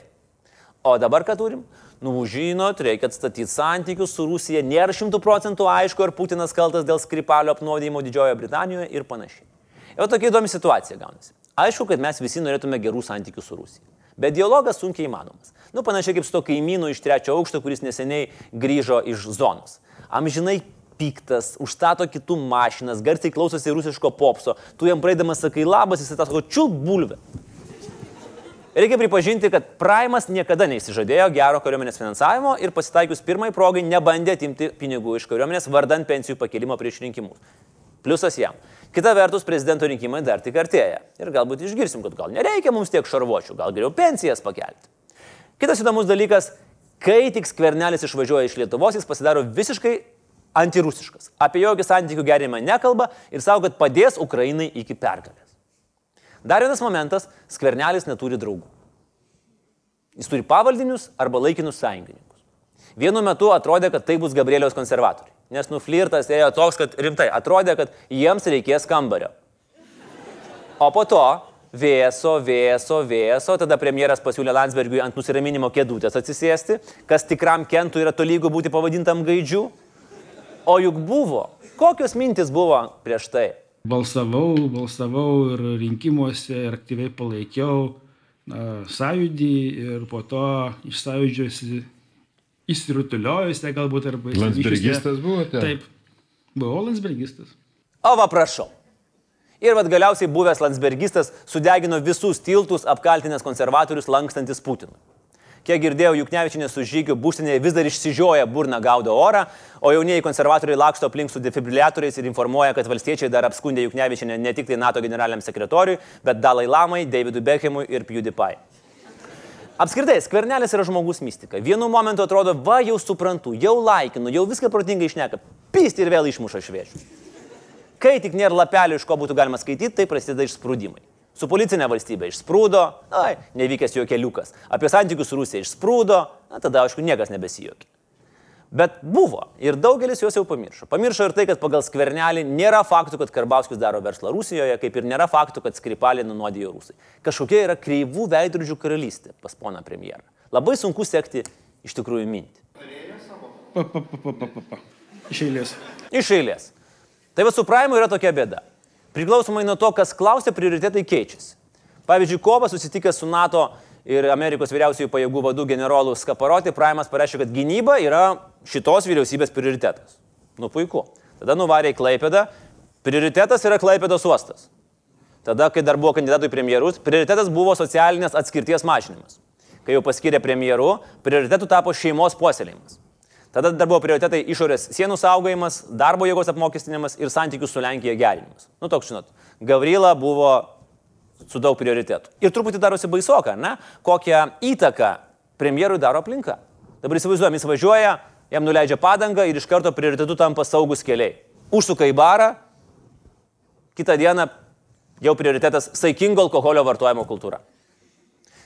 O dabar ką turim? Nu, žinot, reikia atstatyti santykius su Rusija, nėra šimtų procentų aišku, ar Putinas kaltas dėl Skripalio apnuodėjimo Didžiojoje Britanijoje ir panašiai. Jau tokia įdomi situacija gaunasi. Aišku, kad mes visi norėtume gerų santykių su Rusija. Bet dialogas sunkiai įmanomas. Nu, panašiai kaip su to kaimynu iš trečio aukšto, kuris neseniai grįžo iš zonos. Amžinai piktas, užstato kitų mašinas, garsiai klausosi rusiško popso, tu jam praeidamas sakai labas, jis tas sako čiulp bulvę. Reikia pripažinti, kad Primas niekada neįsižadėjo gero kariuomenės finansavimo ir pasitaikius pirmai progai nebandė atimti pinigų iš kariuomenės vardant pensijų pakelimo prieš rinkimus. Pliusas jam. Kita vertus, prezidento rinkimai dar tik artėja. Ir galbūt išgirsim, kad gal nereikia mums tiek šarvočių, gal geriau pensijas pakelti. Kitas įdomus dalykas, kai tik skvernelis išvažiuoja iš Lietuvos, jis pasidaro visiškai antirusiškas. Apie jokį santykių gerimą nekalba ir savo, kad padės Ukrainai iki pergalės. Dar vienas momentas - skvernelis neturi draugų. Jis turi pavaldinius arba laikinus sąjungininkus. Vienu metu atrodė, kad tai bus Gabrieliaus konservatoriai. Nes nuflirtas ėjo toks, kad rimtai atrodė, kad jiems reikės kambario. O po to vėso, vėso, vėso, tada premjeras pasiūlė Landsbergiui ant nusiraminimo kėdutės atsisėsti, kas tikram kentui yra tolygu būti pavadintam gaidžiu. O juk buvo. Kokios mintis buvo prieš tai? Balsavau, balsavau ir rinkimuose ir aktyviai palaikiau na, sąjūdį ir po to iš sąjūdžio įsirutuliojusi galbūt arba... Landsbergistas buvote? Taip, buvau Landsbergistas. O va prašau. Ir vad galiausiai buvęs Landsbergistas sudegino visus tiltus apkaltinęs konservatorius lankstantis Putinui. Kiek girdėjau, Juknevičinė su žygiu būstinėje vis dar išsižioja burną gaudo orą, o jaunieji konservatoriai laksto aplink su defibriliatoriais ir informuoja, kad valstiečiai dar apskundė Juknevičinę ne tik tai NATO generaliniam sekretoriui, bet Dalai Lamai, Davidui Beckhamui ir PewDiePie. Apskritai, skvernelis yra žmogus mistika. Vienu momentu atrodo, va jau suprantu, jau laikinu, jau viską protingai išneka, pysti ir vėl išmuša šviežių. Kai tik nėra lapelių, iš ko būtų galima skaityti, tai prasideda išsprūdimai. Su policinė valstybė išsprūdo, ai, nevykęs jo keliukas. Apie santykius su Rusija išsprūdo, na tada aišku niekas nebesijokė. Bet buvo ir daugelis juos jau pamiršo. Pamiršo ir tai, kad pagal skvernelį nėra faktų, kad Karbauskis daro verslą Rusijoje, kaip ir nėra faktų, kad Skripalį nunuodijo Rusai. Kažkokia yra kreivų veidrodžių karalystė pas poną premjerą. Labai sunku sekti iš tikrųjų mintį. Pa, pa, pa, pa, pa, pa. Iš eilės. Iš eilės. Tai va su Praimu yra tokia bėda. Priklausomai nuo to, kas klausia, prioritetai keičiasi. Pavyzdžiui, kovas susitikęs su NATO ir Amerikos vyriausiųjų pajėgų vadų generolų Skaparoti, Praimas pareiškė, kad gynyba yra šitos vyriausybės prioritetas. Nu puiku. Tada nuvarė į Klaipėdą. Prioritetas yra Klaipėdos uostas. Tada, kai dar buvo kandidatų į premjerus, prioritetas buvo socialinės atskirties mažinimas. Kai jau paskyrė premjeru, prioritetu tapo šeimos puoselėjimas. Tada dar buvo prioritetai išorės sienų saugojimas, darbo jėgos apmokestinimas ir santykių su Lenkija gerinimas. Nu toks, žinot, Gavrila buvo su daug prioritetų. Ir truputį darosi baisoka, ne? Kokią įtaką premjerui daro aplinka. Dabar įsivaizduojam, jis važiuoja, jam nuleidžia padangą ir iš karto prioritetu tampa saugus keliai. Užsuka į barą, kitą dieną jau prioritetas saikingo alkoholio vartojimo kultūra.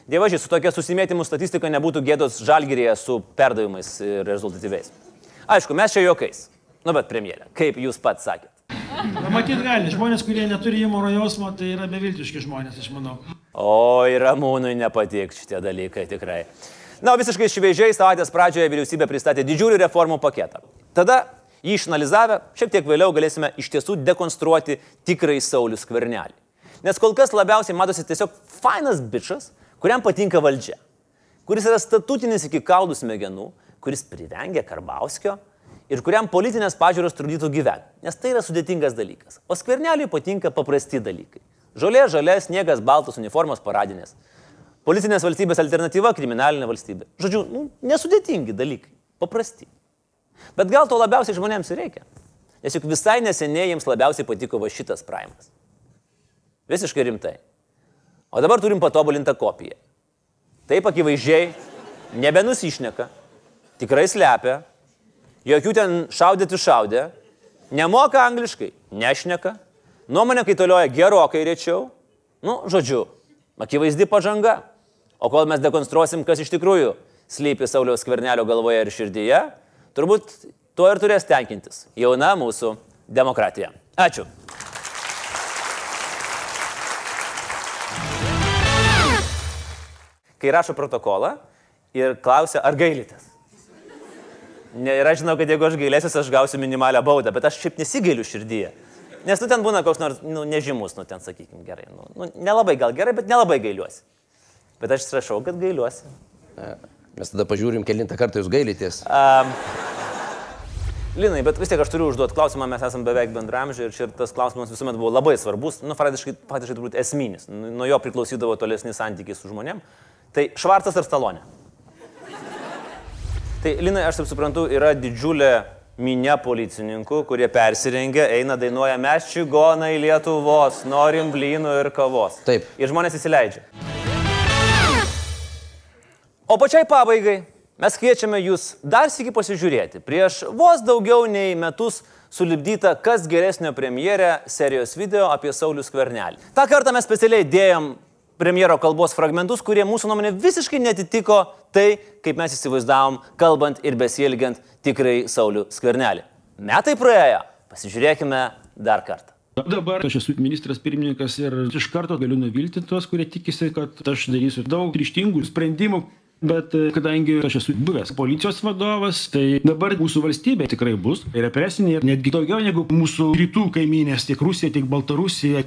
Dievažiai, su tokia susimėtimų statistika nebūtų gėdos žalgyrėje su perdavimais ir rezultatyviais. Aišku, mes čia juokais. Nu, bet premjerė, kaip jūs pats sakėt. Na, matyt, gali. Žmonės, kurie neturi humoro jausmo, tai yra beviltiški žmonės, aš manau. O ir Ramūnui nepatiks šitie dalykai tikrai. Na, visiškai šviežiai savaitės pradžioje vyriausybė pristatė didžiulį reformų paketą. Tada jį išanalizavę, šiek tiek vėliau galėsime iš tiesų dekonstruoti tikrai Saulis Kvernelį. Nes kol kas labiausiai matosi tiesiog fainas bičias, kuriam patinka valdžia, kuris yra statutinis iki kaulų smegenų, kuris privengia Karbauskio ir kuriam politinės pažiūros trukdytų gyventi, nes tai yra sudėtingas dalykas. O skverneliui patinka paprasti dalykai. Žolė, žalė, sniegas, baltos uniformos paradinės. Policinės valstybės alternatyva - kriminalinė valstybė. Žodžiu, nu, nesudėtingi dalykai, paprasti. Bet gal to labiausiai žmonėms ir reikia. Nes juk visai neseniai jiems labiausiai patiko va šitas primas. Visiškai rimtai. O dabar turim patobulintą kopiją. Taip akivaizdžiai nebenusišneka, tikrai slepia, jokių ten šaudyti šaudė, nemoka angliškai, nešneka, nuomonė kaitalioja gerokai rečiau, nu, žodžiu, akivaizdi pažanga. O kol mes dekonstruosim, kas iš tikrųjų slypi Sauliaus skvernelio galvoje ir širdyje, turbūt tuo ir turės tenkintis jauna mūsų demokratija. Ačiū. Kai rašo protokolą ir klausia, ar gailitės. Ne, ir aš žinau, kad jeigu aš gailėsiuosi, aš gausiu minimalią baudą, bet aš šiaip nesigailiu širdyje. Nes tu ten būna koks nors, nu, nežymus, nu, ten, sakykime, gerai. Nu, nu, nelabai gal gerai, bet nelabai gailiuosi. Bet aš rašau, kad gailiuosi. Mes tada pažiūrim, kilintą kartą jūs gailitės. Um, Linai, bet vis tiek aš turiu užduoti klausimą, mes esame beveik bendramžiai ir šitas klausimas visuomet buvo labai svarbus, nu, faktiškai, faktiškai turbūt esminis, Nu, nuo jo priklausydavo tolesni santykiai su žmonėm. Tai Švarcas ar Stalonė? Tai Linai, aš taip suprantu, yra didžiulė minė policininkų, kurie persirengia, eina dainuoja mes čigonai Lietuvos, norim blynų ir kavos. Taip. Ir žmonės įsileidžia. O pačiai pabaigai mes kviečiame jūs dar sėki pasižiūrėti prieš vos daugiau nei metus sulibdytą Kas geresnio premjerę serijos video apie Saulius Kvernelį. Ta kartą mes specialiai dėjom premjero kalbos fragmentus, kurie mūsų nuomonė visiškai netitiko tai, kaip mes įsivaizdavom, kalbant ir besielgiant tikrai Saulių Skvernelį. Metai praėjo, pasižiūrėkime dar kartą. Dabar aš esu ministras pirmininkas ir iš karto galiu nuvilti tuos, kurie tikisi, kad aš darysiu daug ryštingų sprendimų. Bet e, kadangi aš esu buvęs policijos vadovas, tai dabar mūsų valstybė tikrai bus represinė netgi daugiau negu mūsų rytų kaiminės, tiek Rusija, tiek Baltarusija.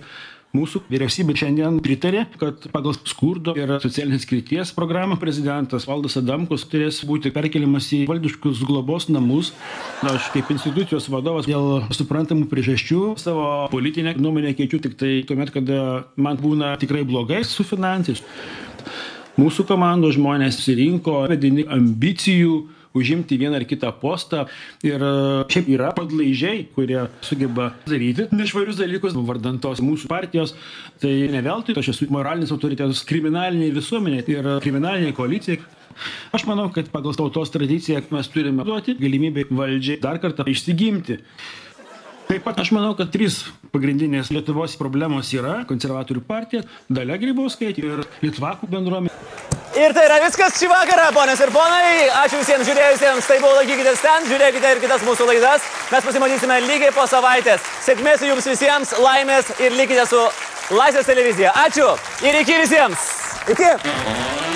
Mūsų vyriausybė šiandien pritarė, kad pagal skurdo ir socialinės skirties programą prezidentas Valdas Adamkus turės būti perkeliamas į valdiškus globos namus. Na, aš kaip institucijos vadovas dėl suprantamų priežasčių savo politinę nuomonę keičiu tik tai tuomet, kada man būna tikrai blogai su finansais. Mūsų komandos žmonės susirinko vedini ambicijų užimti vieną ar kitą postą ir e, šiaip yra padlaižiai, kurie sugeba daryti nešvarius dalykus vardant tos mūsų partijos. Tai ne veltui, aš esu moralinis autoritetas kriminaliniai visuomeniai ir kriminaliniai koalicijai. Aš manau, kad pagal tautos tradiciją mes turime duoti galimybę valdžiai dar kartą išsigimti. Taip pat aš manau, kad trys pagrindinės Lietuvos problemos yra konservatorių partija, Dalia Grybauskaitė ir Litvakų bendruomenė. Ir tai yra viskas šį vakarą, ponės ir ponai. Ačiū visiems žiūrėjusiems. Tai buvo laikykitės ten, žiūrėkite ir kitas mūsų laidas. Mes pasimatysime lygiai po savaitės. Sėkmės jums visiems, laimės ir likite su Laisvės televizija. Ačiū ir iki visiems. Iki.